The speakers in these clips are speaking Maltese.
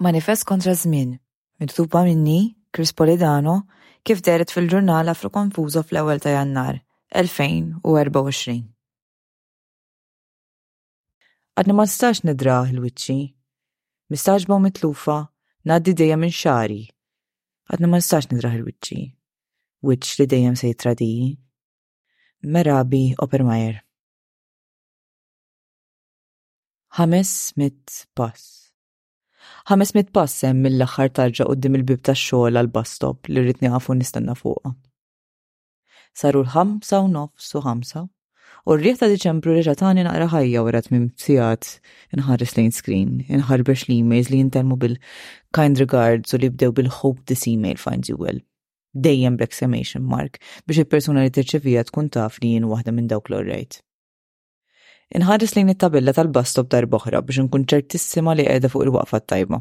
Manifest kontra ż-żmien, miktuba minni, Chris Polidano, kif dehret fil-ġurnal Afroconfuso fl-ewwel ta' Jannar, 2024. Għadni ma nistax nidrah 'l wiċċi. Mistagħġba u mitlufa, ngħaddi jdejja minn xagħri. Għadni ma nistax nidrah 'l wiċċi. Wiċċ li dejjem se jittradini. Merabi Oppermajer. Ħames mitt pass. Ħames mit pass hemm mill-aħħar tarġa qudiem il-bib tax-xogħol għal bus stop li rrid nieqafu nistenna fuqha. Saru l-ħamsa u nofs u ħamsa, u r-riħ ta' Diċembru reġa' tani naqra ħajja wara tmim sigħat inħares lejn screen, inħarbex l-emails li jintelmu bil-kind regards u li bdew bil-hope this email finds you well. Dejjem b'exclamation mark biex il-persuna li tirċevija tkun taf li jien waħda minn dawk l-orrejt. Inħares lejn it-tabella tal-bus stop darb'oħra biex inkun ċertissima li qiegħda fuq il-waqfa t-tajba.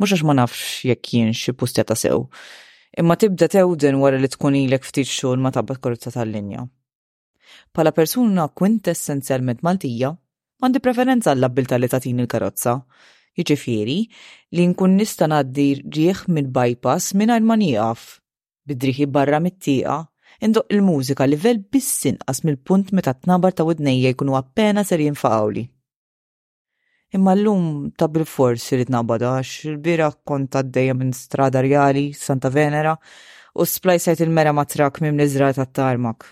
Mhux għax ma nafx jekk jien xi pustjata sew, imma tibda tewden wara li tkun ilek ftit xogħol ma tabbat karozza tal-linja. Pala persuna kwintessenzjalment Maltija, għandi preferenza għall-abbilta li tatini l-karozza, jiġifieri li nkun nista' ngħaddi rieħ mill-bypass mingħajr ma nieqaf Bid-driħi barra mit-tieqa, indoqq il-mużika livell biss inqas mill-punt meta t-tnabar ta' widnejja jkunu appena ser jinfaqgħuli. Imma llum ta' bilfors irrid naqbad għax ilbieraħ kont għaddejja minn Strada Rjali, Santa Venera, u splajsajt il-mera ma' trakk mimli żrar tat-tarmak.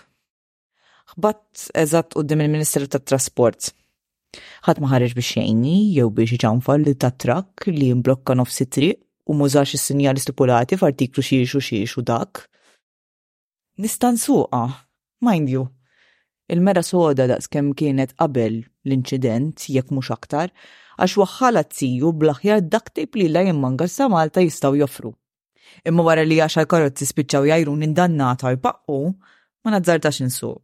Ħbatt eżatt quddiem il-Ministeru tat-Trasport. Ħadd ma ħareġ biex jgħinni jew biex iġanfar lil tat-trakk li mblokka nofs it-triq u mużax is-sinjali stipulati f'artiklu xiex u xiex u dak. Nista' nsuqha, mind you. Il-mera soda daqs kemm kienet qabel l-inċident, jekk mhux aktar, għax waħħalha t-tiju bl-aħjar duct tape li l-IMAngas ta' Malta jistgħu joffru. Imma wara li għaxar karozzi spiċċaw jgħajruni ndannata u jpaqqu, ma nazzardax insuq.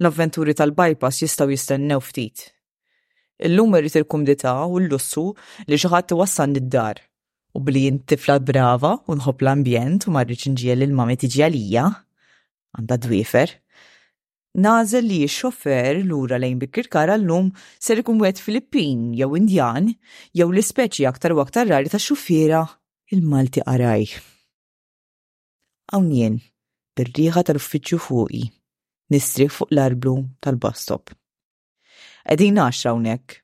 L-avventuri tal-bypass jistgħu jistennew ftit. Illum irrid il-kumdità u l-lussu li xi ħadd iwassalni d-dar. U billi jien tifla brava u nħobb l-ambjent u ma rridx inġiegħel lil mami tiġi għalija. Għandha dwiefer. Nażel li x-xofer lura lejn Bikkirkara llum ser ikun wieħed Filippin jew Indjan jew l-ispeċi aktar u aktar rari ta' xuffiera il-Malti Qaraj. Hawn jien, bir-riħa tal-uffiċċju fuqi, nistrieħ fuq l-arblu tal-bus stop. Qegħdin għaxra hawnhekk.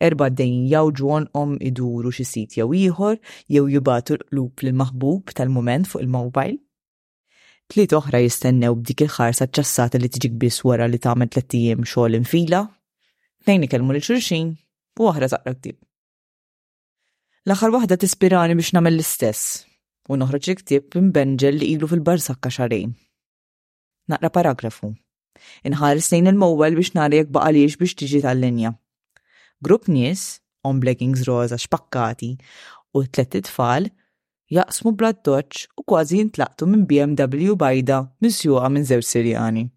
Erbgħa għaddejjin jgħawġu għonqhom iduru xi sit jew ieħor jew jibgħatu l-qlub lill-maħbub tal-mument fuq il-mobile. Tliet oħra jistennew b'dik il-ħarsa ċċassata li tiġik biss wara li tagħmel tliet ijiem xogħol infila, tnejn ikellmu lil xulxin u waħda taqra ktieb. L-aħħar waħda tispirani biex nagħmel l-istess u noħroġ il-ktieb imbenġel li ilu fil-barsakka xarejn. Naqra paragrafu Inħares lejn il-mowwel biex nara jekk baqaliex biex tiġi tal-linja. Grupp nies, on bleggings roża xpakkati u tlet itfal, jaqsmu bla doċċ u kważi jintlaqtu minn BMW bajda misjuqa minn żewġ Sirjani.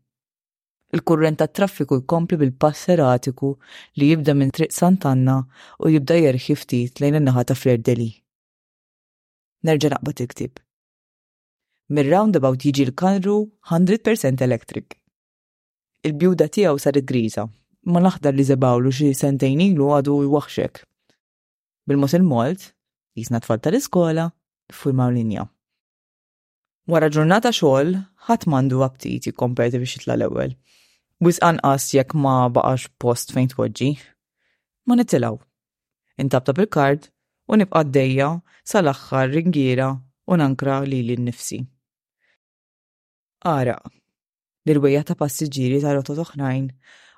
Il-kurrent tat-traffiku jkompli bil-pass eratiku li jibda minn Triq Sant'Anna u jibda jerħi ftit lejn in-naħa ta' Flerdeli. Nerġa' naqbad il-ktieb. Mir-roundabout jiġi l-karru 100 percent electric. Il-bjuda tiegħu saret griża, imma l-aħdar li żebgħulu xi sentejn ilu għadu jwaħxek. Bil-mod il-mod, qisna tfal tal-iskola, ffurmaw linja. Wara ġurnata xogħol, ħadd m'għandu aptit jikkompeti biex jitla' l-ewwel. Wisq anqas jekk ma baqax post fejn tpoġġi. Ma nitilgħu. Intaptap il-kard u nibqa' għaddejja sal-aħħar ringiera u nankra lili nnifsi. Għaraq, l-irwejjaħ ta' passiġġieri ta' rotot oħrajn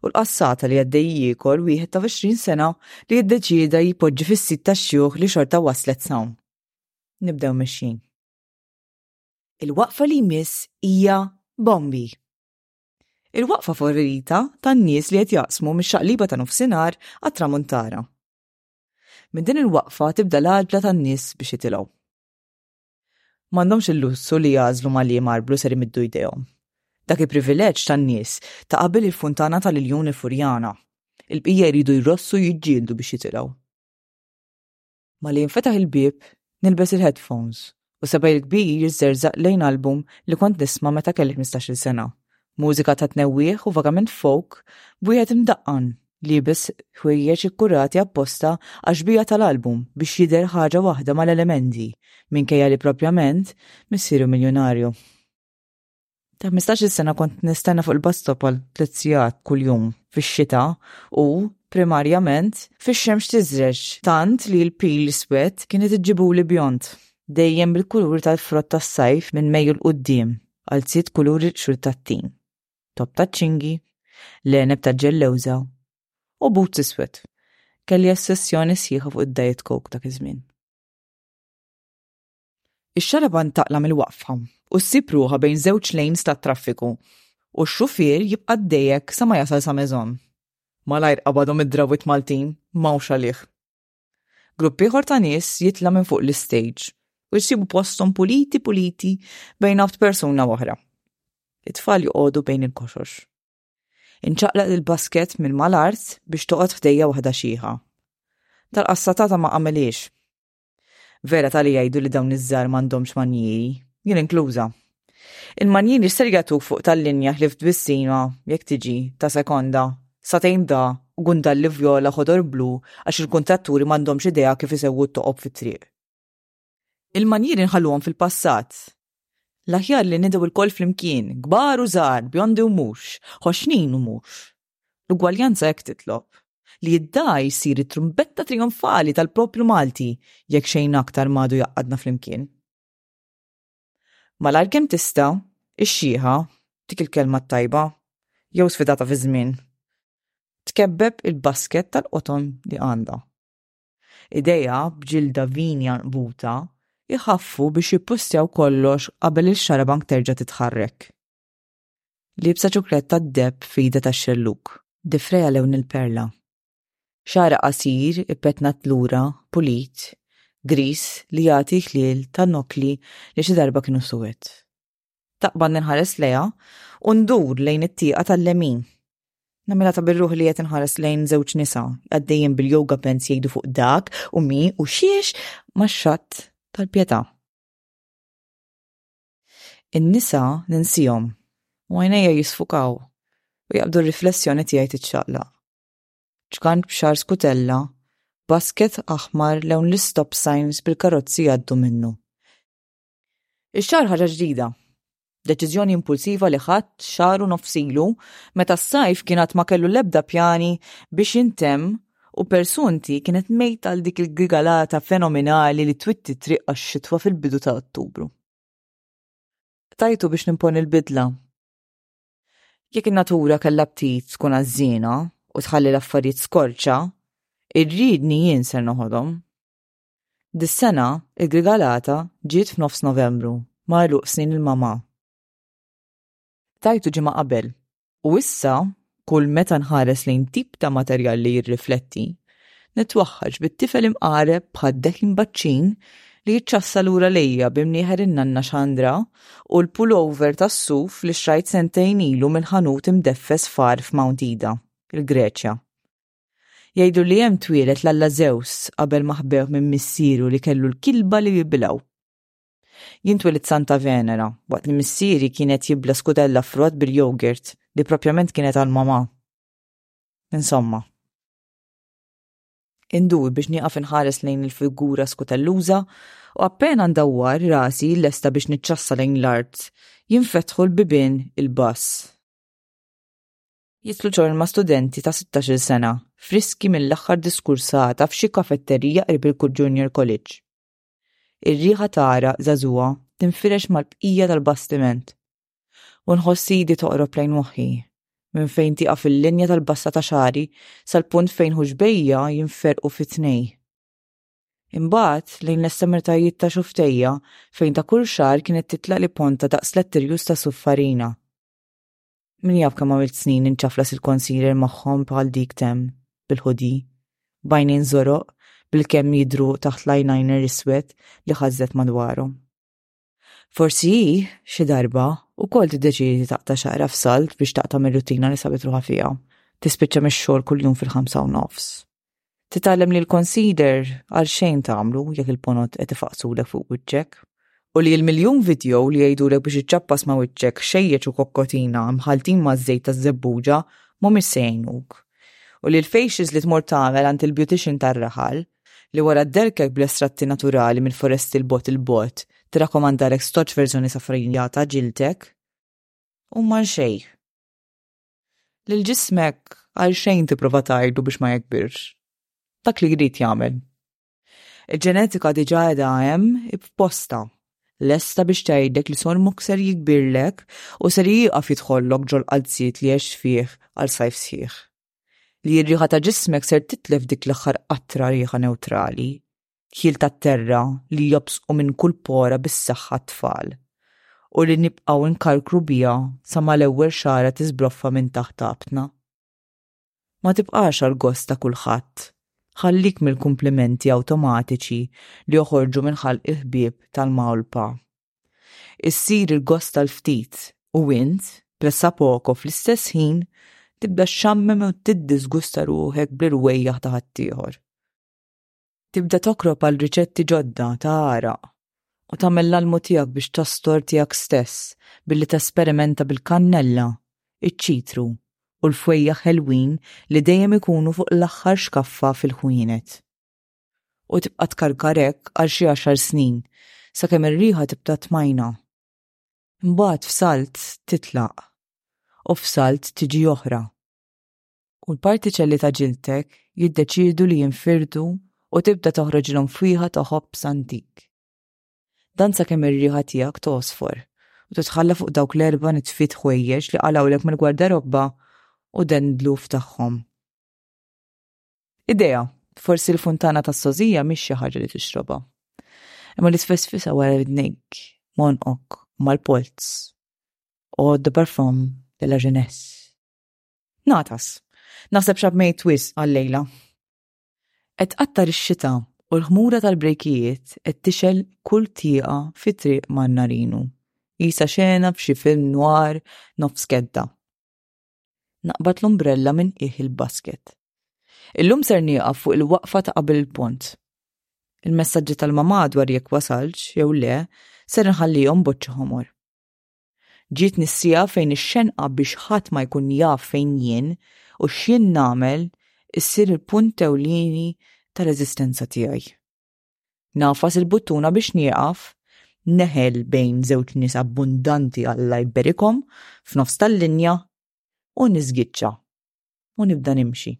u l-qassata li għaddej jiekol wieħed ta' 20 sena li iddeċieda jpoġġi fis-sit tax-xjuħ li xorta waslet s'hawn. Nibdew mexjin. Il-waqfa li jmiss hija Bombi. Il-waqfa favorita tan-nies li qed jaqsmu mix-Xaqliba ta' Nofsinhar għat-Tramuntana. Minn din il-waqfa tibda l-għaġla tan-nies biex jitilgħu. M'għandhomx il-lussu li jagħżlu ma' liema arblu ser imiddu jdejhom. Dak il-privileġġ tan-nies ta' qabel il-funtana tal-Iljun il-Furjana. Il-bqija jridu jrossu u jiġġieldu biex jitilgħu. Malli jinfetaħ il-bieb, nilbes il-headphones u sebgħi l-kbir jiżżerżaq lejn album li kont nisma' meta kelli ħmistax-il sena. Mużika ta' tnewwieħ u vagament folk b'wieħed imdaqqan, liebes ħwejjeġ ikkurati apposta għax-xbieha tal-album biex jidher ħaġa waħda mal-elementi, minkejja li proprjament missieru miljunarju. Ta' 15 sena kont nistenna fuq il-bus stop għal tliet sigħat kuljum fix-xita u primarjament fix-xemx tiżreġ tant li l-pil iswed kienet iġġibuli bjond. Dejjem bil-kuluri tal-frott tas-sajf minn Mejju 'l quddiem, qalziet kulur il-qxur tat-tin, topp taċ-ċingi, l-għeneb tal-ġellewża u boots iswed. Kelli ossessjoni sħiħa fuq id-Diet Coke dak iż-żmien. Ix-xarabank taqla' mill-waqfa u ssib ruħha bejn żewġ lejns tat-traffiku, u x-xufier jibqa' ddejjek sa ma jasal sa Meżon. Malajr qabadhom id-drawwiet Maltin, m'hawnx għalih. Grupp ieħor ta' nies jitla' minn fuq l-istejġ u jsibu posthom puliti puliti bejn għadd persuna u oħra. It-tfal joqogħdu bejn il-koxox. Inċaqlaq lill-basket minn mal-art biex toqgħod ħdejja waħda xiħa. Tal-qassatata ma għamilhiex. Vera tali jgħidu li dawn iż-żar m'għandhomx manjieri, jien inkluża. Il-manjieri ser jagħtuk fuq tal-linja ħlief tbissima, jekk tiġi, ta' sekonda, satejn bda u gundalli vjola ħodor blu għax il-kuntratturi m'għandhomx idea kif isewwu t-toqob fit-triq. Il-manjieri nħalluhom fil-passat. L-aħjar li nidgħu lkoll flimkien, kbar u żgħar, bjondi u mhux, ħoxnin u mhux. L-ugwaljanza hekk titlob. Li id-dgħa jsir it-trumbetta trijonfali tal-poplu Malti jekk xejn aktar m'għadu jgħaqqadna flimkien. Malajr kemm tista', ix-xieħa, dik il-kelma t-tajba, jew sfidata fiż-żmien, tkebbeb il-basket tal-qoton li għandha. Idejha b'ġilda vini għanqbuta jħaffu biex jippustjaw kollox qabel il-xarabank terġa' titħarrek. Liebsa ċuklet tad-deb f'ida tax-xellug. Difreja lewn il-perla. Xara qasir, ippetnat lura, pulit, gris li jagħti ħliel ta' nokli li xi darba kienu suwed. Taqbad ninħares lejha u ndur lejn it-tieqa tal-lemin. Namela ta' birruħ li qed inħares lejn żewġ nisa għaddejjin bil-yoga pants jgħidu fuq dak u mi u xiex max-xatt tal-pjetà. In-nisa ninsihom u għajnejja jisfukaw u jaqbdu r-riflessjoni tiegħi tiċċaqlaq. Ġgant b'xagħar skutella, basket aħmar lewn l-istop signs bil-karozzi jgħaddu minnu. Ix-xagħar ħaġa ġdida. Deċiżjoni impulsiva li ħadt xahar u nofs ilu meta s-sajf kien għad ma kellu l-ebda pjani biex jintemm u persunti kienet mejta għal dik il-grigalata fenomenali li twitti triq għax-xitwa fil-bidu ta' Ottubru. Tajtu biex nimponi l-bidla. Jekk in-natura kellha ptit tkun għażżina u tħalli l-affarijiet skorċa, irridni jien ser noħodhom. Dis-sena, il-grigalata ġiet f'nofs Novembru, magħluq snin il-mamà. Tajtu ġimgħa qabel, U issa, kull meta nħares lejn tip ta' materjal li jirrifletti, nitwaħħaġ bit-tifel imqareb bħaddek imbaċċin li jiċċassa lura lejja bimnieħer in-nanna xandra u l-pullover tas-suf li xrajt sentejn ilu minn ħanut imdeffes far f'Mount Ida, il-Greċja. Jgħidu li hemm twielet l-Alla Zeus qabel ma ħbewh minn missieru li kellu l-kilba li jibilgħu. Jien twilidt Santa Venera, waqt li missieri kien qed jibla skudella frott bil-yogurt li propjament kienet għal mamà. Insomma. Indur biex nieqaf inħares lejn il-figura skutelluża u appena ndawwar rasi lesta biex niċċassa lejn l-art, jinfetħu l-bibien il-bass. Jitlu ċorma studenti ta' 16 sena, friski mill-aħħar diskursata f'xi kafetterija qrib il-Kut Junior College. Ir-riħa t'għara żagħżugħa tinfirex mal-bqija tal-bastiment, u nħoss idi toqrob lejn moħħi, minn fejn tieqaf il-linja tal-bassa ta' xagħri sal-punt fejn ħuġbejja jinferqu fi tnej. Imbagħad, lejn l-estemertajiet ta' xuftejja, fejn ta' kull xahar kienet titlaqli ponta daqs lettirjus ta' suffarina. Min jaf kemm għamilt snin inċaflas il-concealer magħhom bħal dik tem bil-ħudi. Bajnin zoroq bil-kemm jidru taħt l-eyeliner iswed li ħażżet madwarhom. Forsi hi xi darba wkoll tiddeċiedi taqta' xaqra f'salt biex taqta' mir-rutina li sabet ruħha fiha. Tispiċċa mix-xogħol kuljum fil-ħamsa u nofs Titgħallem li l-consider għal xejn tagħmlu jekk il-ponot qed ifaqsulek fuq wiċċek. U li l-miljun video li jgħidulek biex iċċappas ma' wiċċek xejjeċ u kokkotina mħaltin ma' żejt ta' żebbuġa mhumiex se jgħinuk. U li l-facials li tmur tagħmel għand il-beautician tar-raħal li wara dderkek bl-estratti naturali mill-foresti l-bot il-bot tirrakkomandalek stoċ verżjoni safrajnjata ġiltek huma xejn. Lil ġismek għalxejn tipprova tgħidlu biex ma jikbirx. Dak li jrid jagħmel. Il-ġenetika diġà qiegħda hemm b'postha, lesta biex tgħidlek li sormok ser jikbirlek u ser jieqaf jidħollok ġol-qalziet li għext fih għal sajf sħiħ. Li r-riħa ta' ġismek ser titlef dik l-aħħar qatra riħa newtrali. ħjiel tat-terra li jobsqu minn kull pora bis-saħħa t-tfal u li nibqgħu nkarkru biha sa ma l-ewwel xagħra tiżbroffa minn taħt taqbtna. Ma tibqax għall-gost ta' kulħadd. Ħallik mill-kumplimenti awtomatiċi li joħorġu minn ħalq il-ħbieb tal-mgħolpa. Issir il-gost tal-ftit u int, pressa poko fl-istess ħin, tibda xxammem u tiddisgusta ruħek bl-irwejjaħ ta' ħaddieħor. Tibda tokrob għal riċetti ġodda ta' għaraq u tagħmel l-almu tiegħek biex tastor tiegħek stess billi tesperimenta bil-kannella, iċ-ċitru u l-fwejjaħ ħelwin li dejjem ikunu fuq l-aħħar xkaffa fil-ħwienet. U tibqa' tkarkar hekk għal xi għaxar snin sakemm ir-riħa tibda tmajna. Imbagħad f'salt titlaq u f'salt tiġi oħra. u l-partiċelli ta' ġiltek jiddeċiedu li jinfirdu u tibda toħroġilhom fwieħa ta' ħobb santik. Dan sakemm ir-riħa tiegħek tosfor u titħalla fuq dawk l-erba' nitfiet ħwejjeġ li qalawlek mill-gwardarobba u den dluf tagħhom. Idea, forsi l-funtana tas-sożija mhix xi ħaġa li tixrobha. Imma l-isfesfisa wara l-idnejk, monqok, mal-polz, u d-parfum della jeunesse. Natas. Naħseb xabmejt twis għal-lejla. Et qattar ix-xita u l-ħmura tal-brejkijiet qed tixel kull tieqa fi triq man-narinu. Isa xena f'xi film noir nofs kedda. Naqbad l-umbrella minn qiegħ il-basket. Illum ser nieqaf fuq il-waqfa ta' qabel il-pont. Il-messaġġi tal-mamà dwar jekk wasalx jew le ser nħallihom boċċa ħomor. Ġietni s-siegħa fejn ix-xenqa biex ħadd ma jkun jaf fejn jien u x'jien nagħmel issir il-punt ewlieni tal-eżistenza tiegħi. Ngħafas il-buttuna biex nieqaf, neħel bejn żewġ nies abbundanti Alla jberikhom f'nofs tal-linja u niżgiċċa u nibda nimxi.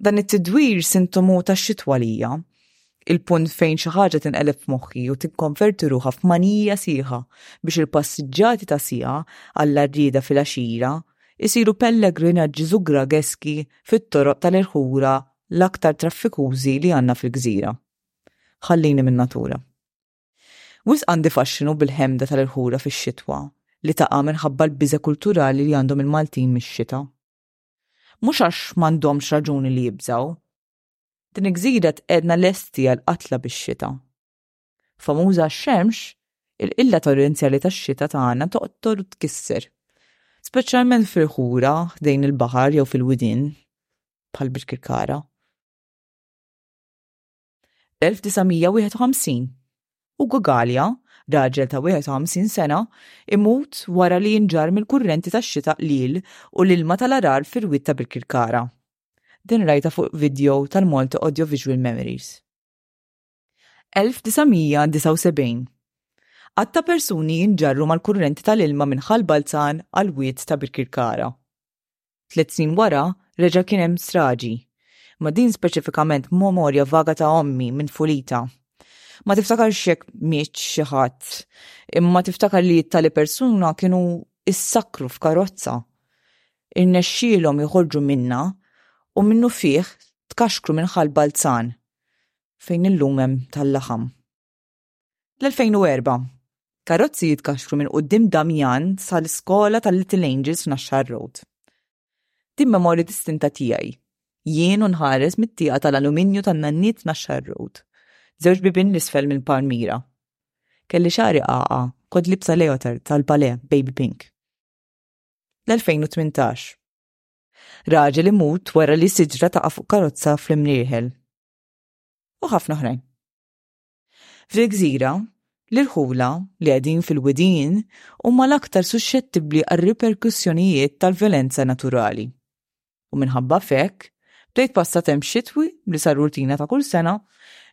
Dan it-tidwir sintomu ta' xitwa lija, il-punt fejn xi ħaġa tinqeleb f'moħħi u tikkonverti ruħha f'manija sieħa biex il-passiġġati ta' sija għall-arrieda fil-għaxira isiru pellegrinaġġi zugrageski fit-toroq tal-irħura l-aktar traffikużi li għandna fil-gżira. Ħallini min-natura. Wisq għandi faxxinu bil-ħemda tal-irħura fix-xitwa li taqa' minħabba l-biża' kulturali li għandhom il-Maltin mix-xita. Mhux għax m'għandhomx raġuni li jibżgħu. Din il-gżira tqegħedna lesti għal qatla bix-xita. Famuża għax-xemx, il-qilla torrenzjali tax-xita tagħna toqtor u tkisser. Speċjalment fil-ħura, ħdejn il-baħar jew fil-widien, bħal Birkirkara. 1951, Ugo Galea, raġel ta' 51 sena, imut wara li jinġarr mill-kurrenti tax-xita qlil u l-ilma tal-għarar fir-Rwied ta' Birkirkara. Din rajtha fuq vidjow tal-Malta Audiovisual Memories. 1979, Għadd ta' persuni jinġarru mal-kurrenti tal-ilma minn Ħal Balzan għall-Wied ta' Birkirkara. Tliet snin wara, reġa' kien hemm straġi. Ma din speċifikament memorja vaga ta' ommi minn fulita. Ma tiftakar xek mieċ xi ħadd, imma tiftakar li tali persuna kienu issakru f'karozza. Irnexxielhom joħorġu minna u minnu fih tkaxkru minn ħal Balzan fejn illum hemm tal-laħam. L-2004. Karozzi jitkaxkru minn quddiem Damjan sa l-iskola tal-Little Angels f'Naxxar Road. Din memorja distinta tiegħi. Jien u nħares mit-tieqa tal-aluminju tan-nanniet Naxxar Road. Żewġ bibien l-isfel minn Palmira. Kelli xagħri qaqa', kont libsa leotard tal-bale baby pink. L-2018. Raġel imut wara li siġra taqa' fuq karozza fl-Imrieħel. U ħafna oħrajn. Fil-gżira, l-irħula, li qegħdin fil-widien, huma l-aktar suxxettibbli għar-riperkussjonijiet tal-vjolenza naturali. U minħabba f'hekk, bdejt passatemp xitwi li sar rutina ta' kull sena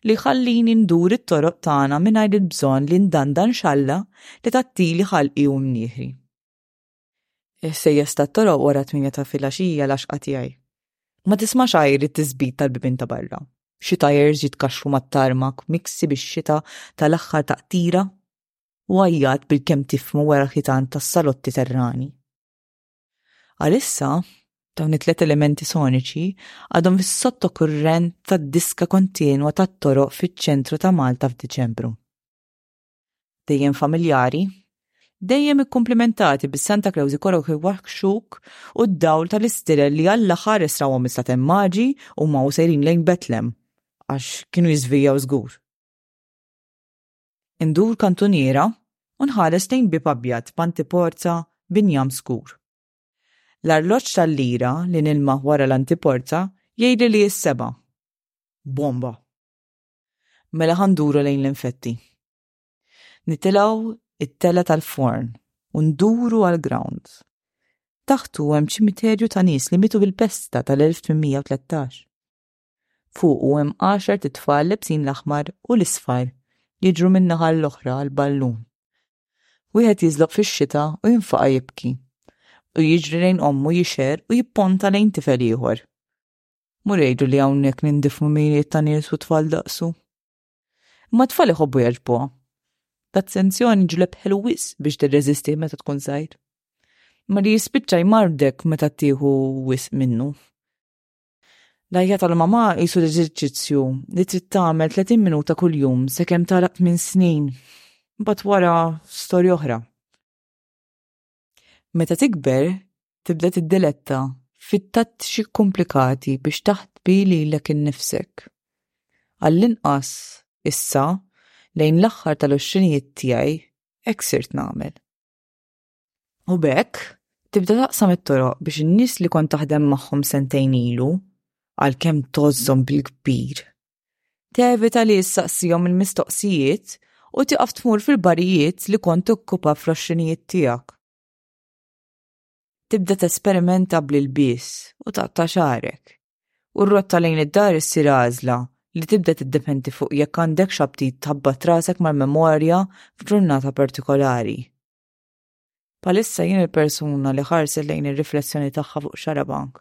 li jħallini ndur it-toroq tagħna mingħajr il-bżonn li ndandan xalla li tattili ħalqi u mnieħri. Sejjes tat-toroq wara tminja ta' filgħaxija l-għaxqa tiegħi. Ma tismax għajr it-tiżbid tal-bibien ta' barra. Xi tajers jitkaxxru mat-tarmak miksi bix-xita tal-aħħar taqtira u għajjat bilkemm tifhmu wara l-ħitan tas-salotti terrani. Għalissa, dawn it-tliet elementi soniċi għadhom fis-sottokurrent tad-diska kontinwa tat-toroq fiċ-ċentru ta' Malta f'Diċembru. dejjem familjari, dejjem ikkumplimentati bis-Santa Claus ikollok iwaħħxuk u d-dawl tal-istirel li għall-aħħar esrawhom is-sat immaġi u ma u sejrin lejn Betlem għax kienu jiżvijaw żgur. Indur kantuniera u nħares lejn bieb abjad b'antiporta binjam skur. L-arloġġ tal-lira li nilmaħ wara l-antiporta jgħidli li s-seba'. Bomba. Mela ħa nduru lejn l-infetti. Nitilgħu it-tela tal-forn u nduru għall-ground. Taħtu hemm ċimiterju ta' nies li mitu bil-pesta tal-1813. Fuqu hemm għaxar titfal lebsin l-aħmar u l-isfar jiġru min-naħa l-oħra għal ballun. Wieħed jiżloq fix-xita u jinfaqa' jibki u jiġri lejn ommu jixer u jipponta lejn tifel ieħor. Mur jgħidu li hawnhekk nindifnu mirijiet ta' nies u tfal daqsu. Ma tfal iħobbu jaġbuha. L-attenzjoni ġleb ħelu wis biex tirreżisti meta tkun sajt. Ma li jispiċċa jmardek meta tieħu wis minnu. Lajja tal-mamà jisu l-eżerċizzju li trid tagħmel 30 minuta kuljum sakemm tagħlaq minn snin. Mbagħad wara storja oħra. Meta tikber, tibda tiddiletta fit-tattxi komplikati biex taħbi lilek innifsek. Għall-inqas, issa, lejn l-aħħar tal-għoxrinijiet tiegħi, hekk sirt nagħmel. U b'hekk, tibda taqsam it-toroq biex in-nies li kont taħdem magħhom sentejn ilu, għalkemm tgħożżhom bil-kbir, Tevita li issaqsihom il-mistoqsijiet u tieqaf tmur fil-barijiet li kont okkupa fl-għoxrinijiet tiegħek. Tibda tesperimenta bl-ilbies u taqta' xagħrek. U r-rotta lejn id-dar issir għażla li tibda tiddependi fuq jekk għandekx aptit tħabbat rasek mal-memorja f'ġurnata partikolari. Palissa jien il-persuna li ħarset lejn ir-riflessjoni tagħha fuq xarabank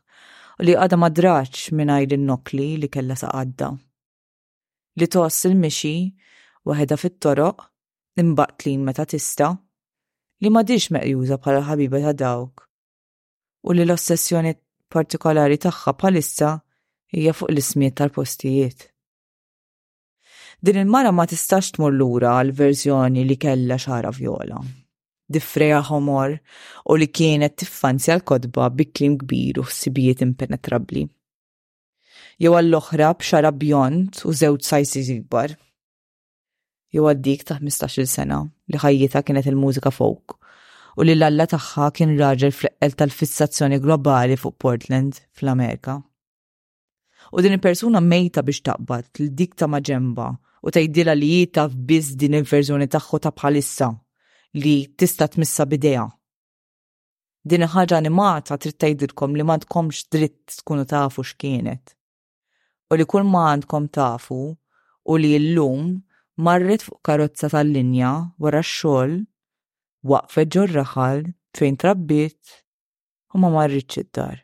u li għadha ma draċ mingħajr in-nokli li kellha sa għadda. Li toss il-mixi waħedha fit-toroq imbaqtlin meta tista' li ma dix meqjuża bħala ħabiba ta' dawk u li l-ossessjoni partikolari tagħha palissa hija fuq l-ismiet tal-postijiet. Din il-mara ma tistax tmur lura għal verżjoni li kellha xara vjola. Difreja ħomor u li kienet tiffanzja l-kodba bi klim kbir u ħsibijiet impenetrabbli. Jew għall-oħra b'xara bjont u żewġ sajsiż ikbar. Jew għaddik ta' 15-il sena li ħajjita kienet il-mużika folk u li l-alla tagħha kien raġel freqqel tal-fissazzjoni globali fuq Portland fl-Amerika. U din il-persuna mejta biex taqbad li dik ta' maġemba u tgħidilha li hi taf biss din il-verżjoni tagħha ta' bħalissa li tista' tmissa bidejha. Din il-ħaġa animata trid tgħidilkom li m'għandkomx dritt tkunu tafu x'kienet. U li kull ma għandkom tafu u li llum marret fuq karozza tal-linja wara x-xogħol waqfet ġol raħal fejn trabbiet u ma marritx id-dar.